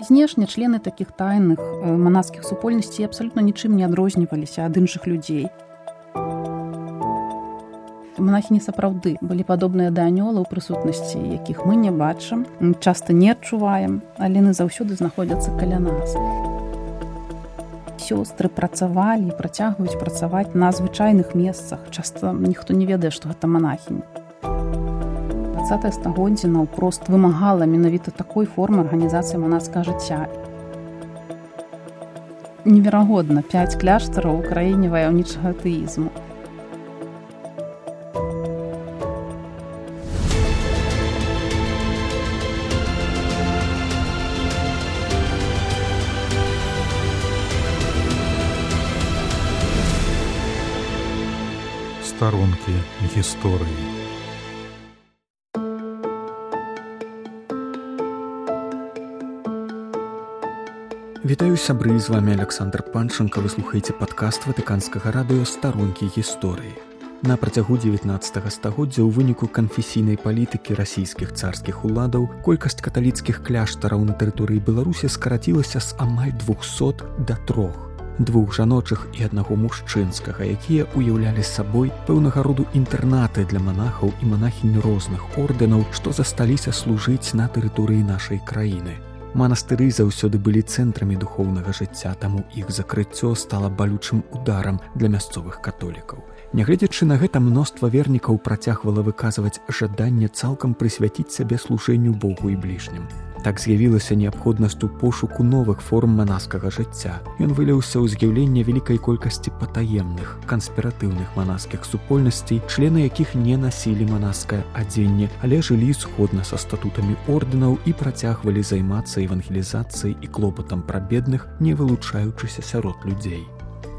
Знешне члены такіх тайных э, манаскіх супольнасцей абсалютна нічым не адрозніваліся ад іншых людзей. Манахі не сапраўды былі падобныя да анёла ў прысутнасці, якіх мы не бачым, часта не адчуваем, але яны заўсёды знаходзяцца каля нас. Сёстры працавалі і працягваюць працаваць на звычайных месцах. Часта ніхто не ведае, што гэта манахінь. 20 стагоддзя наўпрост вымагала менавіта такой формы арганізацыі манаскага жыцця. Неверагодна 5 кляштараў у краіне ваяўнічага атэізму. Старонкі гісторыі. Вітаю сябры з вами Александр Панчынка вы слухаеце падкаст ватыканскага радыё старонкі гісторыі. На працягу 19 стагоддзя ў выніку канфесійнай палітыкі расійскіх царскіх уладаў колькасць каталіцкіх кляштараў на тэрыторыі Беларусі скарацілася з амаль 200 да трох двух жаночых і аднаго мужчынскага, якія ўяўлялі сабой пэўнага роду інтэрнаты для манахаў і манахінь розных ордэнаў, што засталіся служыць на тэрыторыі нашай краіны. Манастыры заўсёды былі цэнтрамі духоўнага жыцця, таму іх закрыццё стала балючым ударам для мясцовых католікаў. Нягледзячы на гэта мноства вернікаў працягвала выказваць жаданне цалкам прысвяціць сябе служэнню Богу і бліжнім. Так з'явілася неабходнасць у пошуку новых форм манаскага жыцця. Ён вылеўся ў з'яўленне вялікай колькасці патаемных, канспіратыўных манаскіх супольнасцей, члены якіх не насілі манаскае адзенне, але жылі сходна са статутамі ордэнаў і працягвалі займацца евангелізацыяй і клопатам пра бедных, не вылучаючыся сярод людзей.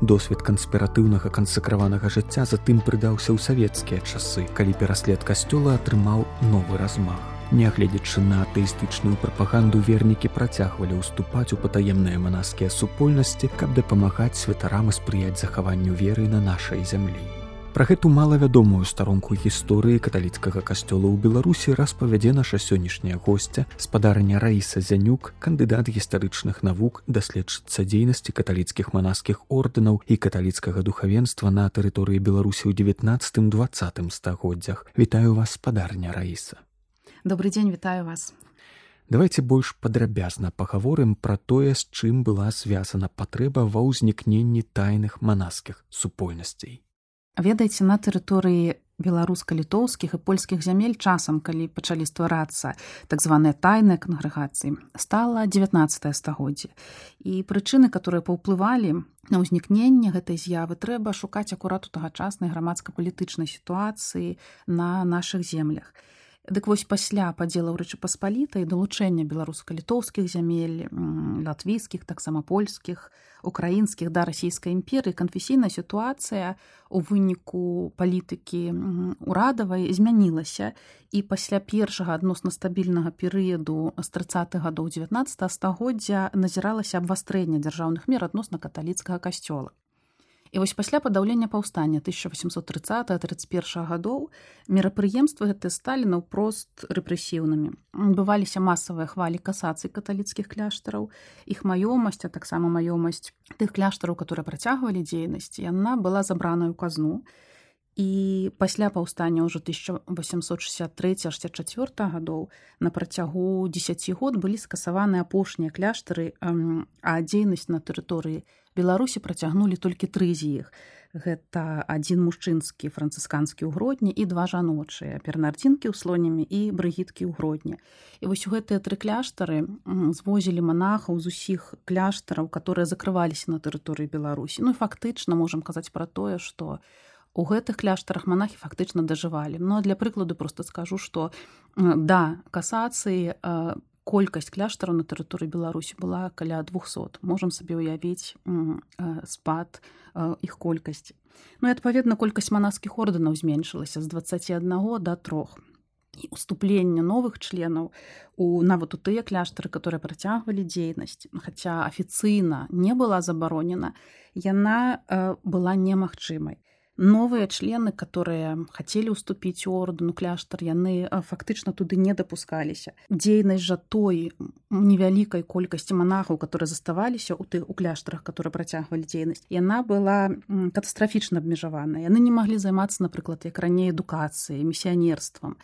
Досвед канспіратыўнага кансакраванага жыцця затым прыдаўся ў савецкія часы, калі пераслед касцёла атрымаў новы размах. Нягледзячы на атэістычную прапаганду вернікі працягвалі ўступаць у патаемныя манаскія супольнасці, каб дапамагаць святарам і спрыяць захаванню веры на нашай зямлі. Пра гэту малавядомую старонку гісторыі каталіцкага касцёла ў Беларусі распавядзе наша сённяшняя госця спадарня Раіса Зянюк, кандыдат гістарычных навук, даследчыцца дзейнасці каталіцкіх манаскіх ордэнаў і каталіцкага духавенства на тэрыторыі Беларусі ў 19-20 стагоддзях. Вітаю вас спадарня Раіса добрый дзень вітаю вас. Давайте больш падрабязна пагаворым пра тое з чым была звязана патрэба ва ўзнікненні тайных манаскіх супольнасцей ведаеце на тэрыторыі беларуска-літоўскіх і польскіх зямель часам калі пачалі стварацца так званыя тайныя кангрэгацыі стала 19 стагоддзе. І прычыны которые паўплывалі на ўзнікненне гэтай з'явы трэба шукаць акурат у тагачаснай грамадска-палітычнай сітуацыі на наших землях. і Дык вось пасля падзелаў рэчапаспалітай далучэння беларуска-літоўскіх зямель латвійскіх таксама польскіх украінскіх да расійскай імперыі. Канфесійная сітуацыя у выніку палітыкі урадавай змянілася. І пасля першага адносна стабільнага перыяду з 30 гадоў 19 стагоддзя назіралася абвастрэнне дзяржаўных мер адносна каталіцкага касцёла І вось пасля падаўлення паўстання 1830-31 гадоў мерапрыемствы гэты сталі наўпрост рэпрэсіўнымі. Бываліся масавыя хвалі касацыі каталіцкіх кляштараў, іх маёмасць, а таксама маёмасць тых кляштараў, которые працягвалі дзейнасць, яна была забраная ў казну. І пасля паўстання ўжо 1863-64 гадоў на працягу 10 год былі скасаваны апошнія кляштары, а дзейнасць на тэрыторыі беларусі працягнулі толькі тры з іх. Гэта адзін мужчынскі францысканскі ў гродні і два жаночыя пернардзінкі ў слонямі і брыгіткі ў гродні. І вось у гэтыя тры кляштары звозілі манахаў з усіх кляштараў которые закрываліся на тэрыторыі беларусі. Ну фактычна можам казаць пра тое што у гэтых кляштарах манахі фактычна дажывалі. Но ну, для прыкладу просто скажу что да касацыі колькасць кляштараў на тэрыторыі беларусі была каля 200 можам сабе ўявіць спад іх колькасці. Ну і адпаведна колькасць манаскіх ордэнаў зменшылася з 21 до трох. І уступленне новых членаў у нават у тыя кляштары которые працягвалі дзейнасць хаця афіцыйна не была забаронена яна была немагчымай новыя члены которые хацелі ўступіць у ордэну кляштар яны фактычна туды не дапускаліся дзейнасць жа той невялікай колькасці манахаў которые заставаліся у тых у кляштарах которые працягвалі дзейнасць яна была катастрафічна абмежавана яны не маглі займацца напрыклад як раней адукацыяй місіянерствам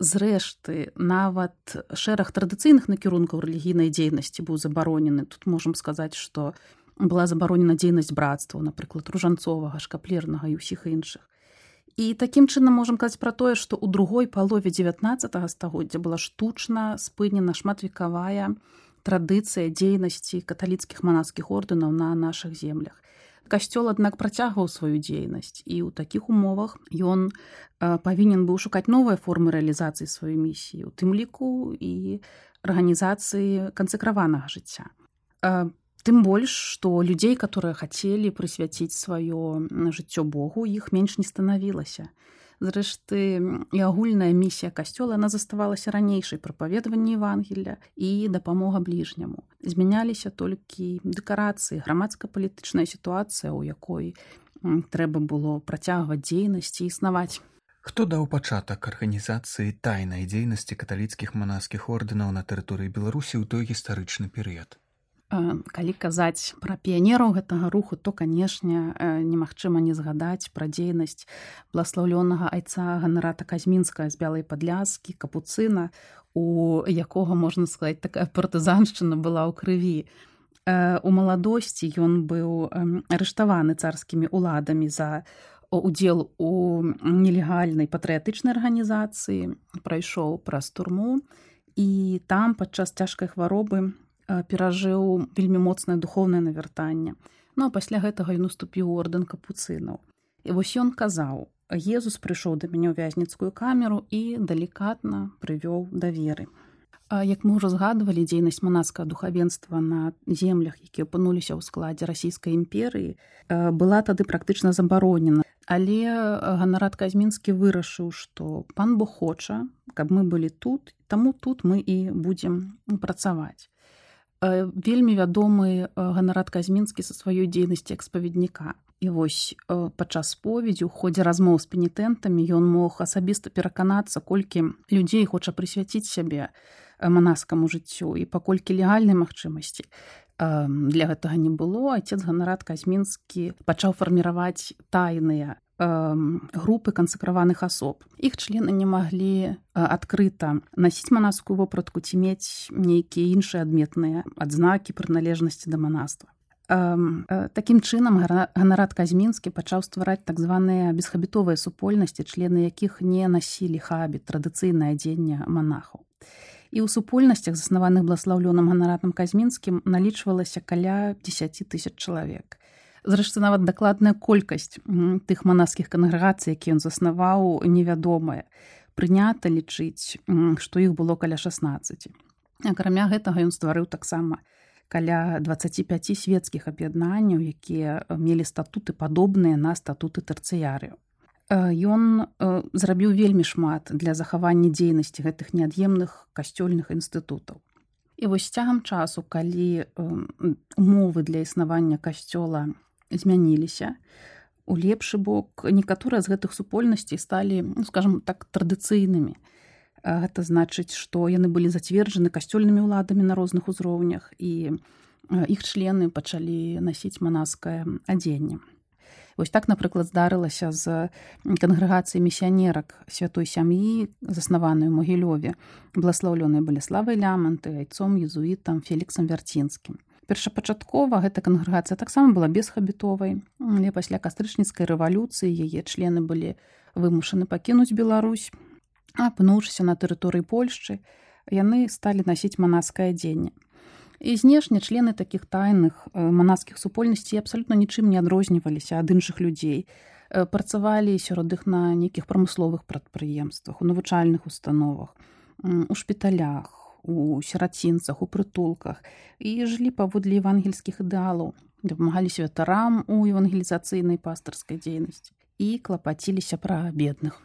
зрэшты нават шэраг традыцыйных накірункаў рэлігійнай дзейнасці быў забаронены. Тут можам сказаць что у была забаронена дзейнасць брацтва напрыклад ружанцовага шкаплернага і ўсіх іншых. І такім чынам можам казаць пра тое што ў другой палове 19 стагоддзя была штучна спынена шматвекавая традыцыя дзейнасці каталіцкіх манаскіх ордэнаў на наших землях. Касцёл аднак працягваў сваю дзейнасць і ў такіх умовах ён павінен быў шукаць новыя формы рэалізацыі сваёй місіі у тым ліку і арганізацыі канцэкраванага жыцця тым больш што людзей которые хацелі прысвяціць сваё жыццё богу іх менш не станавілася зрэшты і агульная місія касцёла она заставалася ранейшай прапаведаванні евангелля і дапамога бліжняму змяняліся толькі дэкарацыі грамадска-палітычная сітуацыя у якой трэба было працягваць дзейнасці існаваць Хто даў пачатак арганізацыі тайнай дзейнасці каталіцкіх манаскіх ордэнаў на тэрыторыі беларусі ў той гістарычны перыяд калі казаць пра піянераў гэтага руху то канешне немагчыма не згадаць пра дзейнасць бласлаўлёнага айца ганарата казьмінская з бялай падляскі капуцына у якога можна сказаць такая партызаншчына была ў крыві. У маладосці ён быў арыштаваны царскімі уладамі за удзел у нелегальнай патрыятычнай арганізацыі прайшоў праз турму і там падчас цяжкай хваробы перажыў вельмі моцнае духовнае навяртанне. Ну а пасля гэтага ён уступіў ордэн капуцынаў. І вось ён казаў Езус прыйшоў да мяне ў вязніцкую камеру і далікатна прывёў да веры як мы ўжо згадвалі дзейнасць манаскага духавенства на землях якія апынуліся ў складзе расійскай імперыі была тады практычна забаронена. Але ганарад казьмінскі вырашыў што пан бог хоча каб мы былі тут таму тут мы і будзем працаваць вельмі вядомы ганарад казьмінскі са сваёй дзейнасці экспаведніка і вось падчас споведзі у ходзе размоў з пенітэнтамі ён мог асабіста пераканацца колькі людзей хоча прысвяціць сябе манаскаму жыццю. І паколькі легальнай магчымасці для гэтага не было отец ганарад казьмінскі пачаў фарміраваць тайныя групы кансакраваных асоб. Іх члены не маглі адкрыта насіць манаскую вопратку ці мець нейкія іншыя адметныя адзнакі прыналежнасці да манаства Такім чынам ганарад казьмінскі пачаў ствараць так званыя бесхабітовыя супольнасці члены якіх не насілі хабіт традыцыйнае адзення манахаў. І ў супольнасцях заснаваных бласлаўлёным ганаратам казьмінскім налічвалася каля 10 тысяч чалавек зрэшты нават дакладная колькасць тых манаскіх кангрэгацый які ён заснаваў невядомая прынята лічыць што іх было каля 16 акрамя гэтага ён стварыў таксама каля 25 светецкіх аб'яднанняў якія мелі статуты падобныя на статуты тэрцыярыю Ён зрабіў вельмі шмат для захавання дзейнасці гэтых неад'емных касцёльных інстытутаў. І вось цягам часу, калі умовы для існавання касцёла змяніліся у лепшы бок некаторыя з гэтых супольнасцей сталі ну, скажем так традыцыйнымі гэта значыць што яны былі зацверджаны касцёльнымі ўладамі на розных узроўнях і іх члены пачалі насіць манаскае адзенне Вось так напрыклад здарылася з кангрэгацыяй місіянерак святой сям'і заснаваную могілёве. Бласлаўлёнай балеславай ляманты айцом езуітам феліксам вярцінскім першапачаткова гэта кангрэгацыя таксама была бесхабітовай. Але пасля кастрычніцкай рэвалюцыі яе члены былі вымушаны пакінуць Беларусь апынуўшыся на тэрыторыі Польшчы. Яны сталі насіць манаскае адзенне. І знешне члены такіх тайных манаскіх супольнасцей абсалютна нічым не адрозніваліся ад іншых людзей. Працавалі сярод іх на нейкіх прамысловых прадпрыемствах у навучальных установах у шпіталях у сірацінцах у прытулках і жылі паводле евангельскіх ідэалаў. Дапамагалі святарам у евангелізацыйнай пастарскай дзейнасці і клапаціліся пра бедных.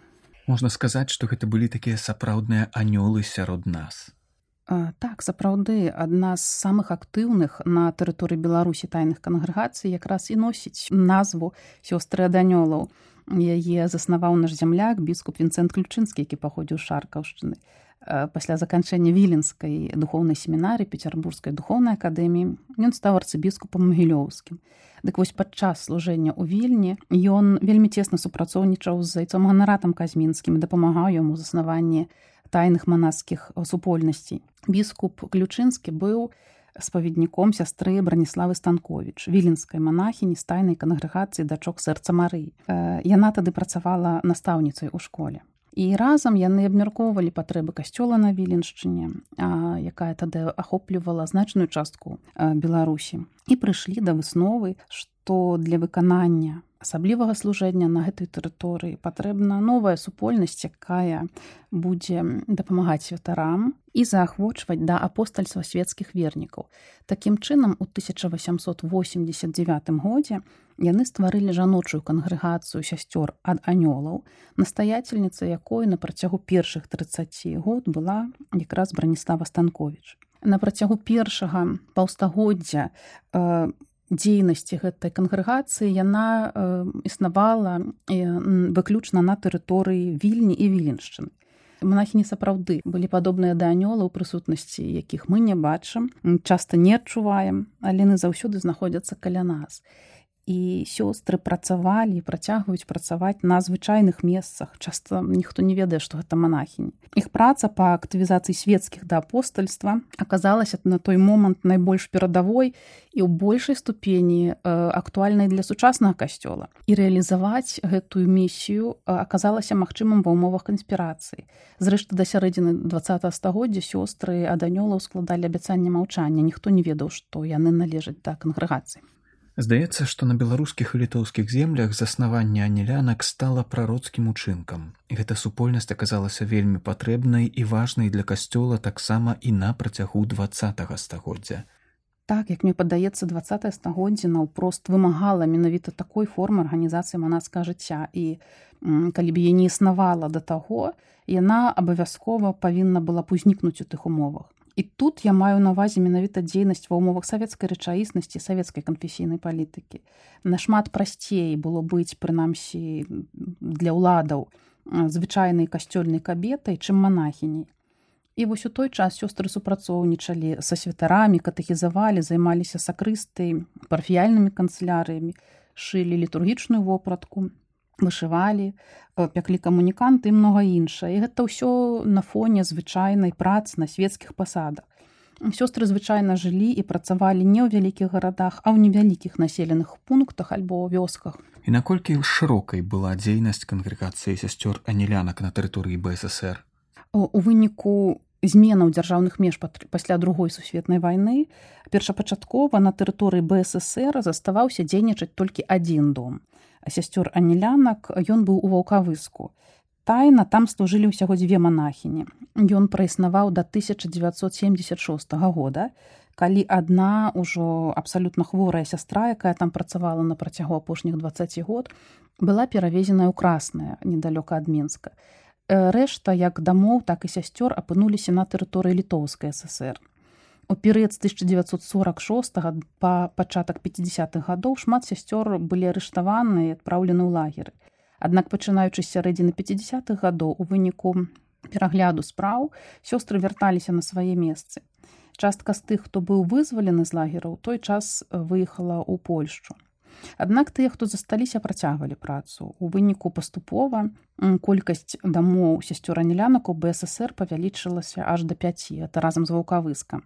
Можна сказаць што гэта былі такія сапраўдныя анёлы сярод нас. А, так сапраўды адна з самых актыўных на тэрыторыі беларусі тайных кангрэгацый якраз і носіць назву сёстры ад анёлаў яе заснаваў наш зямляк біскуп вінцэнт ключынскі які паходзіў шаркаўшчыны пасля заканчэння віленскай духоўнай семінарыі пецярбургскай духоўнай акадэміі ён стаў арцыбіскупам магілёўскім дык вось падчас служэння ў вільні ён вельмі цесна супрацоўнічаў з зайцом ганаратам казьмінскім дапамагаў яму заснаванні тайных манаскіх супольнасцей. Біскуп ключынскі быў спаведніком сястры браніславы станкович віленскай манахіні стайнай кангрэгацыі дачок сэрца мары яна тады працавала настаўніцай у школе і разам яны абмяркоўвалі патрэбы касцёла на віленшчыне якая тады ахоплівала значную частку беларусі і прыйшлі да высновы што для выканання асаблівага служэння на гэтай тэрыторыі. Патрэбна новая супольнасць якая будзе дапамагаць святарам і заахвочваць да апостальства свецкіх вернікаў. Такім чынам у 1889 годзе яны стварылі жаночую кангрэгацыю сясцёр ад анёлаў настаяцельніца якой на працягу першых 30 год была якраз браніслава станкович на працягу першага паўстагоддзя у дзейнасці гэтай кангрэгацыі яна э, існавала э, выключна на тэрыторыі вільні і віленшчыны. Монахі не сапраўды былі падобныя да анёла ў прысутнасці якіх мы не бачым часта не адчуваем але яны заўсёды знаходзяцца каля нас. і сёстры працавалі працягваюць працаваць на звычайных месцах. Часто ніхто не ведае што гэта монахінь іх праца па актывізацыі свецкіх да апостальства аказалася на той момант найбольш перадавой і ў большай ступені э, актуальнай для сучаснага касцёла. І рэалізаваць гэтую місію аказалася магчымым ва ўмовах канспірацыі. Зрэшты да сярэдзіны два стагоддзя сёстры аданёлаў складалі абяцанне маўчання. Ніхто не ведаў што яны належаць да кангрэгацыі Здаецца, што на беларускіх і літоўскіх землях заснаванне анелянак стала прароцкім учынкам. Гэта супольнасць аказалася вельмі патрэбнай і важнай для касцёла таксама і на працягу два стагоддзя. Так, як мне падаецца два стагоддзя наўпрост вымагала менавіта такой формы арганізацыі манацка жыцця і калі б я не існавала да таго, яна абавязкова павінна была б узнікнуць у тых умовах. І тут я маю на увазе менавіта дзейнасць ва ўмовах савецкай рэчаіснасці савецкай канфесійнай палітыкі. Нашмат прасцей было быць прынамсі для ўладаў звычайнай касцёльнай кабетай, чым манахіняй. І вось у той час сёстры супрацоўнічалі са святарамі, катэхізавалі, займаліся сакрыстай, парфіяльнымі канцылярыямі, шылі літургічную вопратку, вышывалі пяклі камуніканты і многа іншае. І гэта ўсё на фоне звычайнай працы на свецкіх пасадах. Сёстры звычайна жылі і працавалі не ў вялікіх гарадах а ў невялікіх населеных пунктах альбо вёсках. І наколькі шырокай была дзейнасць кангрэгацыі сясцёр анелянак на тэрыторыі бСр у выніку зменаў дзяржаўных меж пасля другой сусветнай вайны першапачаткова на тэрыторыі бСр заставаўся дзейнічаць толькі адзін дом сясцёр анелянак ён быў у ваўкавыску. Тайна там служылі ўсяго дзве манахіні. Ён праіснаваў да 1976 года калі адна ўжо абсалютна хворая сястра якая там працавала на працягу апошніх 20 год была перавезеная ў красная недалёка ад мінска. Рэшта як дамоў так і сясцёр апынуліся на тэрыторыі літоўскай ссср У перыяд з 1946 па пачатак 50-х гадоў шмат сясцёр былі арыштаваны і адпраўлены ў лагеры. Аднак пачынаючы з сярэдзіны 50-х гадоў у выніку перагляду спраў сёстры вярталіся на свае месцы. Частка з тых, хто быў вызвалены з лагераў, той час выехала ў Польшчу. Аднак тыя, хто засталіся, працягвалі працу. У выніку паступова колькасць дамоў сясцёра нелянак у БСР павялічылася аж да 5 это разам з ваўкавыскам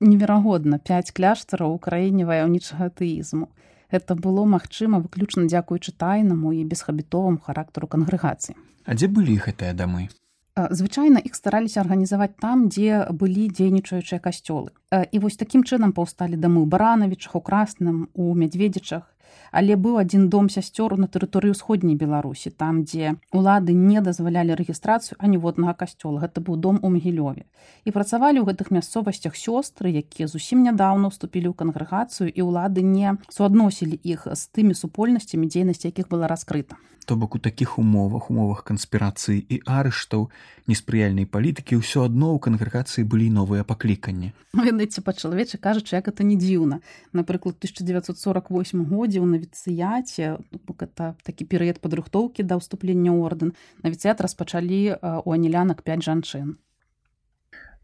неверагодна пяць кляштараў у краіне ваяўнічага тэізму. Гэта было магчыма выключна дзякуючы тайнаму і бесхабітовым характару кангрэгацыі. А дзе былі гэтыя дамы? Звычайна іх стараліся арганізаваць там, дзе былі дзейнічаючыя касцёлы. І вось такім чынам паўсталі дамы ў баранавічах, у красным, у мядзведзічах, але быў адзін дом сясцёру на тэрыторыі ўсходняй беларусі там дзе улады не дазвалялі рэгістрацыю аніводнага касцёла. Гэта быў дом у магілёве. І працавалі ў гэтых мясцовасцях сёстры якія зусім нядаўна ўступілі ў кангрэгацыю і ўлады не суадносілі іх з тымі супольнасцямі дзейнасці якіх была раскрыта. То бок у такіх умовах умовах канспірацыі і арыштаў неспрыяльнай палітыкі ўсё адно ў кангрэгацыі былі новыя пакліканні. Ведаеце па чалавечы кажучы як это не дзіўна. Напрыклад 1948 годзе ў ў навіцыяце это такі перыяд падрыхтоўкі да ўступлення ордэн навіцыят распачалі у анілянак 5 жанчын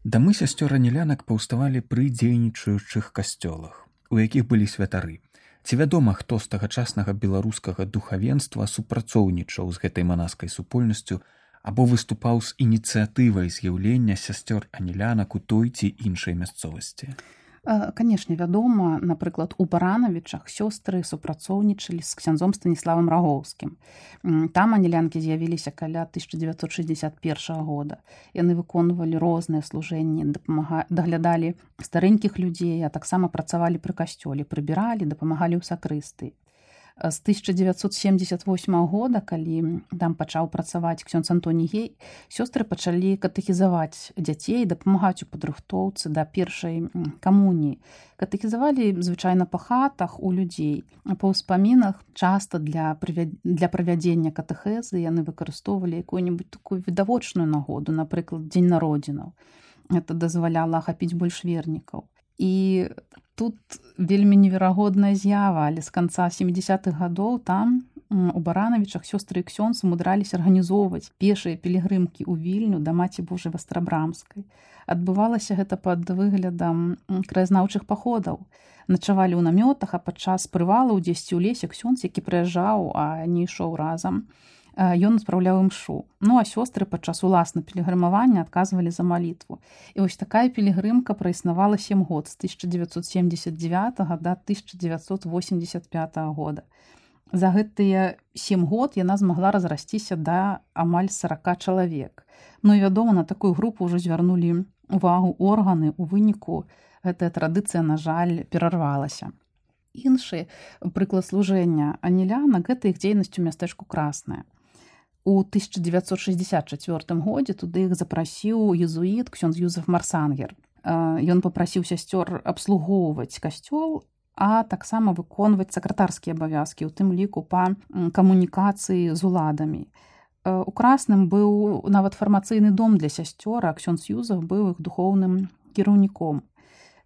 дамы сясцёр анілянак паўставалі пры дзейнічаючых касцёлах у якіх былі святары. Ці вядома хто з тагачаснага беларускага духавенства супрацоўнічаў з гэтай манаскай супольнасцю або выступаў з ініцыятывай з'яўлення сясцёр анілянак у той ці іншай мясцовасці канешне вядома напрыклад у баранавічах сёстры супрацоўнічалі з ксяндзом станіславам рагоўскім там анілянкі з'явіліся каля 1961 года. Яны выконвалі розныя служэнні дапамага даглядалі старэнькіх людзей а таксама працавалі пры касцёле прыбіралі дапамагалі ў сакрысты з 1978 года калі там пачаў працаваць ксёнз антоні гей сёстры пачалі катэхізаваць дзяцей дапамагаць у падрыхтоўцы да першай камуніі катэхізавалі звычайна па хатах у людзей. Па ўспамінах часта для для правядзення катэхезы яны выкарыстоўвалі якую-нибудь такую відавочную нагоду напрыклад дзень народзінаў. Это дазваляла ахапіць больш вернікаў. І тут вельмі неверагодная з'ява але з канца 70-х гадоў там у баранавічах сёстры ксёнз умудраліся арганізоўваць пешыя пілігрымкі ў вільню да маці божай вастрабрамскай. Адбывалася гэта пад выглядам краязнаўчых паходаў. Начавалі ў намётах а падчас прывалаў дзесьці ў лесе ксёнз які прыязджаў а не ішоў разам ён адпраўляў імшу ну а сёстры падчас уласна пілігрымавання адказвалі за малітву. І вось такая пілігрымка праіснавала сем год з 1979 да 1985 года. За гэтыя сем год яна змагла разрасціся да амаль 40 чалавек. Ну і вядома на такую групу ўжо звярнулі увагу органы у выніку гэтая традыцыя на жаль перарвалася. Іншы прыклад служэння аніляна гэта іх дзейнасць у мястэчку красная у 1964 годзе туды іх запрасіў езуіт ксён юзеф марсангер. Ён попрасіў сясцёр абслугоўваць касцёл а таксама выконваць сакратарскія абавязкі у тым ліку па камунікацыі з уладамі у красным быў нават фармацыйны дом для сясцёра ксён юзах быў іх духоўным кіраўніком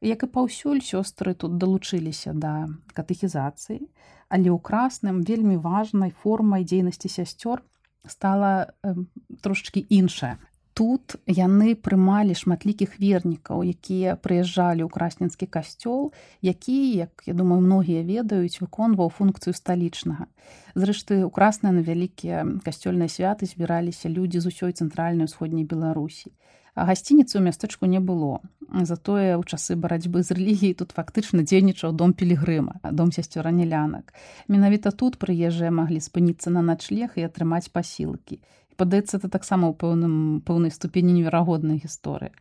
як і паўсюль сёстры тут далучыліся да катэхізацыі але ў красным вельмі важнай формай дзейнасці сясцёр стала э, трошачки іншая. Тут яны прымалі шматлікіх вернікаў, якія прыязджалі ў красненскі касцёл, які, як я думаю, многія ведаюць, выконваў функцыю сталічнага. Зрэшты, у красныя на вялікія касцёльныя святы збіраліся людзі з усёй цэнтральнай усходняй Беларусі. Гасцініцы ў мястэчку не было. Затое ў часы барацьбы з рэлігіяй тут фактычна дзейнічаў дом пілігрыма дом сясцёра нелянак. Менавіта тут прыезжыя маглі спыніцца на начлег і атрымаць пасілкі падаецца это таксама ў пэўным пэўнай ступені неверагоднай гісторыі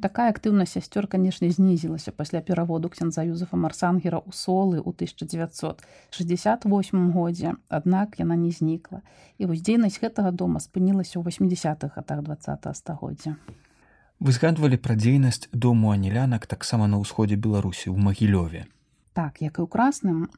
такая актыўнасць сясцёр канешне знізілася пасля пераводу ксяндза юзефа марсангера ў солы ў 1968 годзе. Аднак яна не знікла. І вось дзейнасць гэтага дома спынілася ў 80-х годах два стагоддзя. Вы згадвалі пра дзейнасць дому анілянак таксама на ўсходзе беларусі ў магілёве так як і ў красным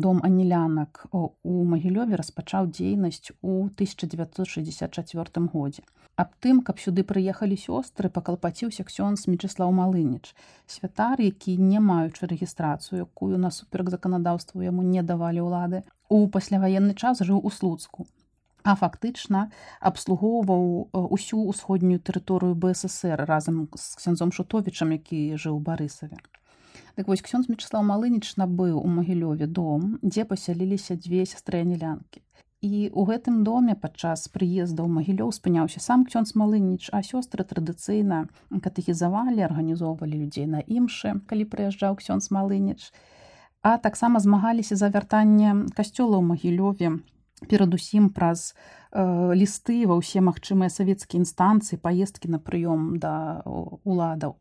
дом анілянак у магілёве распачаў дзейнасць у 1964 годзе. Аб тым каб сюды прыехалі сёстры пакалпаціўся ксёнз мечыслаў малыныч святар які не маючы рэгістрацыю якую насуперак заканадаўству яму не давалі ўлады у пасляваенны час жыў у слуцку а фактычна абслугоўваў усю ўсходнюю тэрыторыю бСр разам з ксяндзом шутовічам які жыў барысаве так вось ксёнз мечыслав малыныч набыў у магілёве дом дзе пасяліліся дзве сястры-анілянкі і у гэтым доме падчас прыезда ў магілёў спыняўся сам ксёнз малыныч а сёстры традыцыйна катэхізавалі арганізоўвалі людзей на імшы калі прыязджаў ксёнз малыныч а таксама змагаліся за вяртанне касцёла ў магілёве. Перадусім праз э, лісты ва ўсе магчымыя савецкія інстанцыі паездкі на прыём да уладаў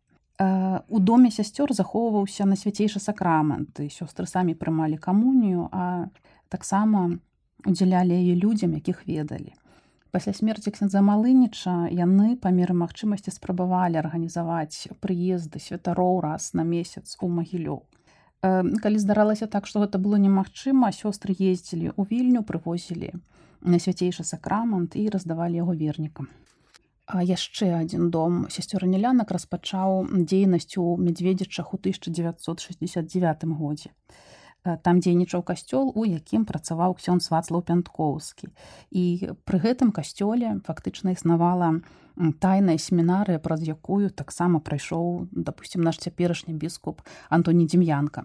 у доме сясцёр захоўваўся на свяцейшы сакрамент і сёстры самі прымалі камунію а таксама удзялялі яе людзям якіх ведалі пасля смерці ксяндза малыніча яны па меры магчымасці спрабавалі арганізаваць прыезды святароў раз на месяц у магілёў. Калі здаралася так што гэта было немагчыма сёстры ездзілі ў вільню прывозілі на свяцейшы сакрамант і раздавалі яго вернікам яшчэ адзін дом сясцёра нелянак распачаў дзейнасць у мядзведзічах у 1969 годзе. Там дзейнічаў касцёл у якім працаваў ксён свацлаў пянткоўскі і пры гэтым касцёле фактычна існавала тайная семінарыя праз якую таксама прайшоў допустим наш цяперашні біскуп антоні дзім'янка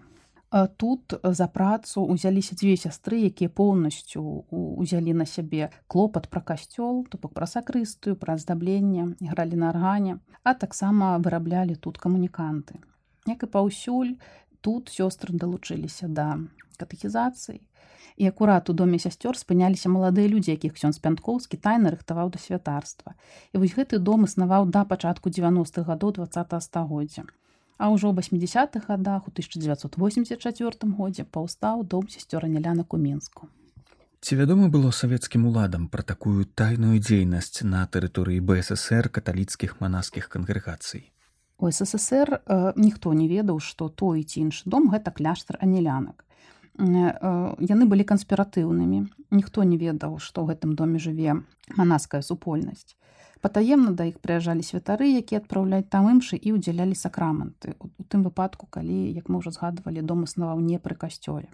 тут за працу узяліся дзве сястры якія поўнасцю узялі на сябе клопат пра касцёл то бок пра сакрыстую пра аздабленне ігралі на аргане а таксама выраблялі тут камуніканты як і паўсюль тут сёстры далучыліся да катэхізацыі і акурат у доме сясцёр спыняліся маладыя людзі якіх ён спянткоўскі тайна рыхтаваў да святарства. І вось гэты дом існаваў да пачатку 90-х гадоў два стагоддзя А ўжо ў 80-х годах у 1984 годзе паўстаў дом сесцёра нялянак у мінску. Ці вядома было савецкім уладам пра такую тайную дзейнасць на тэрыторыі БССР каталіцкіх манаскіх кангрэгацый. У ССР э, ніхто не ведаў, што той ці іншы дом гэта кляштар анелянак. Э, яны былі канспіратыўнымі. Ніхто не ведаў, што ў гэтым доме жыве манаская супольнасць патаемна да іх прыязджалі святары якія адпраўляюць там імшы і ўдзялялі сакраманты у тым выпадку калі як мы ўжо згадвалі дом існаваў не пры касцёле.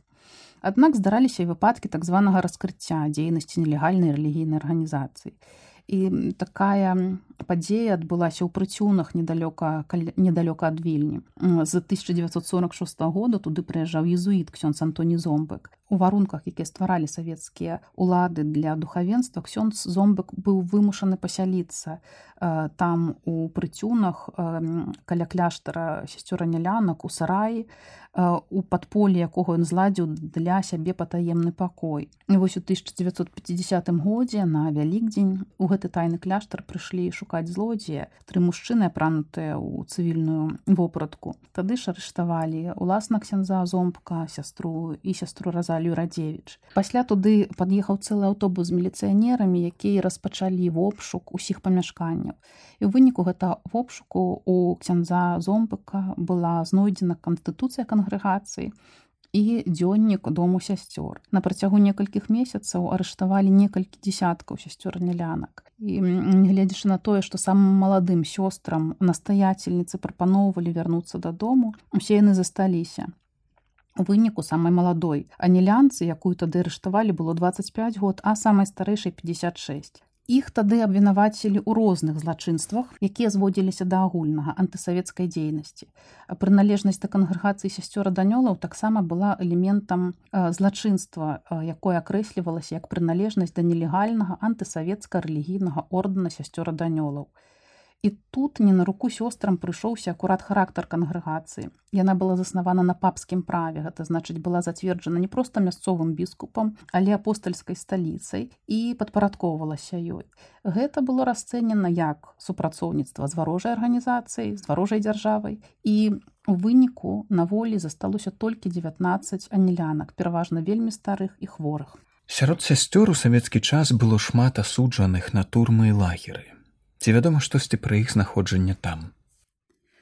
Аднак здараліся і выпадкі так званага раскрыцця дзейнасці нелегальнай рэлігійнай арганізацыі. І такая падзея адбылася ў прыцюнах недалёка недалёка ад вільні. З 1946 года туды прыязджаў езуіт ксёнз антоні зомбык у варунках якія стваралі савецкія улады для духавенства ксёнз зомбык быў вымушаны пасяліцца там у прыцюнах каля кляштара сесцёра нялянак у сараі у падполі якога ён зладзіў для сябе патаемны пакой. І вось у 1950 годзе на вялікдзень у гэты тайны кляштар прыйшлі шукаць злодзея. Тры мужчыны апранутыя ў цывільную вопратку. Тады ж арыштавалі уласна ксяндза зомбка сястру і сястру разалю радзевич пасля туды пад'ехаў цэлы аўтобус з міліцыянерамі якія распачалі вопшук усіх памяшканняў і ў выніку гэта вопшуку у ксяндза зомбыка была знойдзена канстытуцыя кангрэгацыі і дзённік дому сясцёр. На працягу некалькіх месяцаў арыштавалі некалькі дзясяткаў сясцёр нялянак. І нягледзячы на тое, што самым маладым сёстрам настаяцельніцы прапаноўвалі вярнуцца дадому, усе яны засталіся. У выніку самай маладой анілянцы, якую тады арыштавалі было 25 год, а самай старэйшай 56. Іх тады абвінавацілі ў розных злачынствах, якія зводзіліся да агульнага антысавецкай дзейнасці. Прыналежнасць да кангрэгацыі сясцёра данёлаў таксама была элементам злачынства, якое акрэслівалася як прыналежнасць да нелегальнага антысавецка-рэлігійнага ордэна сясцёра данёлаў. І тут не на руку сёстрам прыйшоўся акурат характар кангрэгацыі. Яна была заснавана на папскім праве, гэта значыць была зацверджана не проста мясцовым біскупам, але апостальскай сталіцай і падпарадкоўвалася ёй. Гэта было расцэнена як супрацоўніцтва з варожай арганізацыяй, з варожай дзяржавай і у выніку на волі засталося толькі 19 анілянак, пераважна вельмі старых і хворых. Сярод сясцёр у савецкі час было шмат асуджаных на турмы і лагеры. Ці вядома штосьці пра іх знаходжанне там.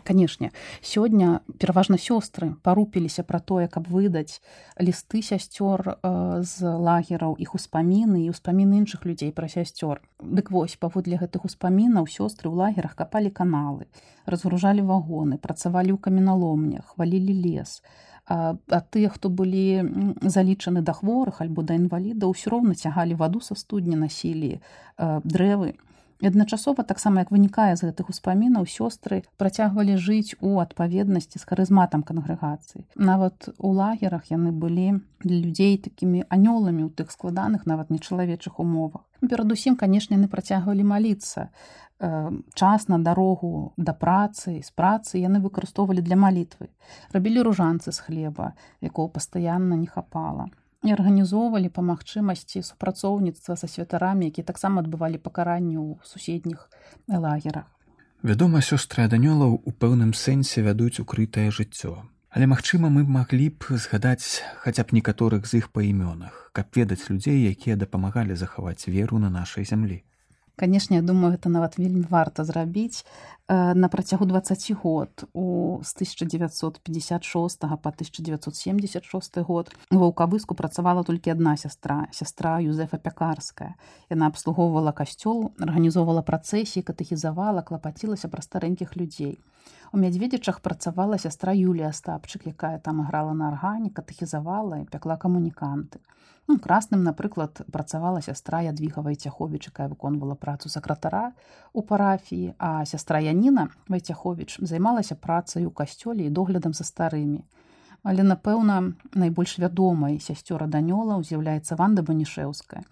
Канешне, сёння пераважна сёстры парупіліся пра тое, каб выдаць лісты сясцёр э, з лагераў іх успаміны і ўспаміны іншых людзей пра сясцёр. Дык вось паводле гэтых успамінаў сёстры ў лагерах капалі каналы, разгружалі вагоны, працавалі ў каменаломнях, хвалілі лес. А, а тыя, хто былі залічаны да хворых альбо да інвалідаў, усё роўна цягалі ваду са студні насілі э, дрэвы адначасова таксама як вынікае з гэтых успамінаў сёстры працягвалі жыць у адпаведнасці з харызматам кангрэгацыі. Нават у лагерах яны былі для людзей такімі анёламі ў тых складаных нават нечалавечых умовах. Перадусім канешне яны працягвалі маліцца час на дарогу да працы з працы яны выкарыстоўвалі для малітвы. Рабілі ружанцы з хлеба якого пастаянна не хапала і арганізоўвалі па магчымасці супрацоўніцтва са святарамі, якія таксама адбывалі пакаранню ў суседніх лагерах. Вядома, сёстры аданёлаў у пэўным сэнсе вядуць укрытае жыццё. Але магчыма, мы б маглі б згадаць хаця б некаторых з іх па імёнах, каб ведаць людзей, якія дапамагалі захаваць веру на нашай зямлі. Канешне, я думаю, гэта нават вельмі варта зрабіць. На працягу 20 год. У з 1956 по 1976 год у ваўкавыску працавала толькі адна сястра сястра юзефа пякарская яна абслугоўвала касцёл арганізоўвала працэсіі катэхізавала клапацілася пра старэнькіх людзей у мядзведзічах працавала сястра юлія стапчык якая там іграла на аргані катэхізавала і пякла камуніканты ну, красным напрыклад працавала сястра ядвіга вайцяховіч якая выконвала працу сакратара у парафіі а сястра яніна вайцяховіч займалася працай у касцёле і доглядам за старымі. Але напэўна найбольш вядомай сясцёра данёла з'яўляецца ванда банішеўская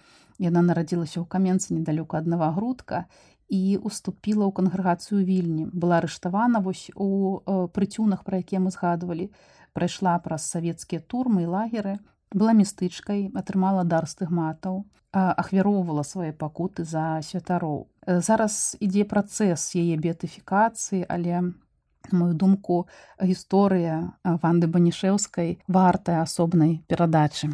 яна нарадзілася ў каменцы недалёка аднава грудка і уступіла ў кангрэгацыю вільні. Была арыштавана вось у э, прыцюнах пра якія мы згадвалі. Прайшла праз савецкія турмы і лагеры была містычкай атрымала дар стыгматаў ахвяроўвала свае пакуты за святароў. Зараз ідзе працэс яе бетыфікацыі але мою думку гісторыя ванды банішеўскай вартая асобнай перадачы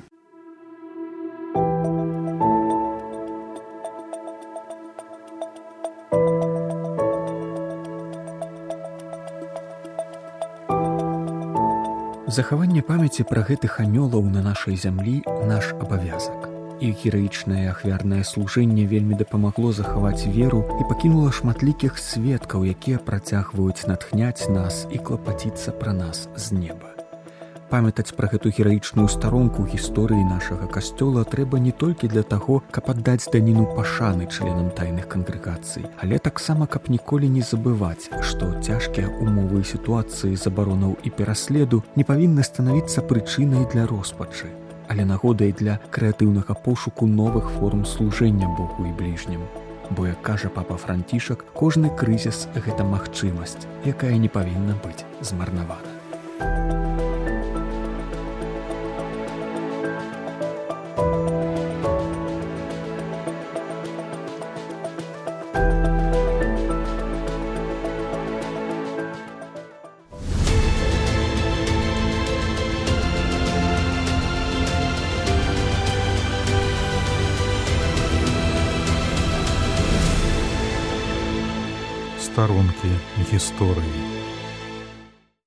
Захаванне памяці пра гэтых анёлаў на нашай зямлі наш абавязак. І гераічнае ахвярнае служэнне вельмі дапамагло захаваць веру і пакінула шматлікіх сведкаў, якія працягваюць натхняць нас і клапаціцца пра нас з неба памятаць пра гэту гераічную старонку гісторыі нашага касцёла трэба не толькі для таго, каб аддаць даніну пашаны членам тайных кангрэгацый, але таксама каб ніколі не забываць, што цяжкія умовы сітуацыі забаронаў і пераследу не павінны станавіцца прычынай для роспачы, але нагодай для крэатыўнага пошуку новых форм служэння Богу і бліжнім. Бо як кажа папа францішак, кожны крызіс гэта магчымасць, якая не павінна быць змарнавана. Старонкі гісторыі.